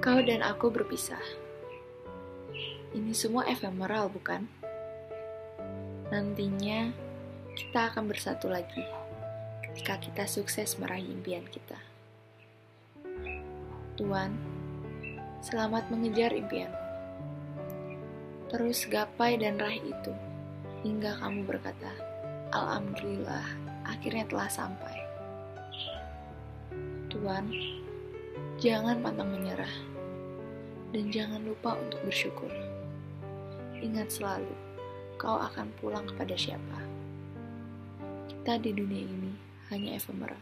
dan aku berpisah. Ini semua efemeral, bukan? Nantinya kita akan bersatu lagi ketika kita sukses meraih impian kita. Tuhan, selamat mengejar impianmu. Terus gapai dan raih itu hingga kamu berkata, Alhamdulillah, akhirnya telah sampai. Tuhan, jangan pantang menyerah, dan jangan lupa untuk bersyukur. Ingat selalu, kau akan pulang kepada siapa. Kita di dunia ini hanya efemeral.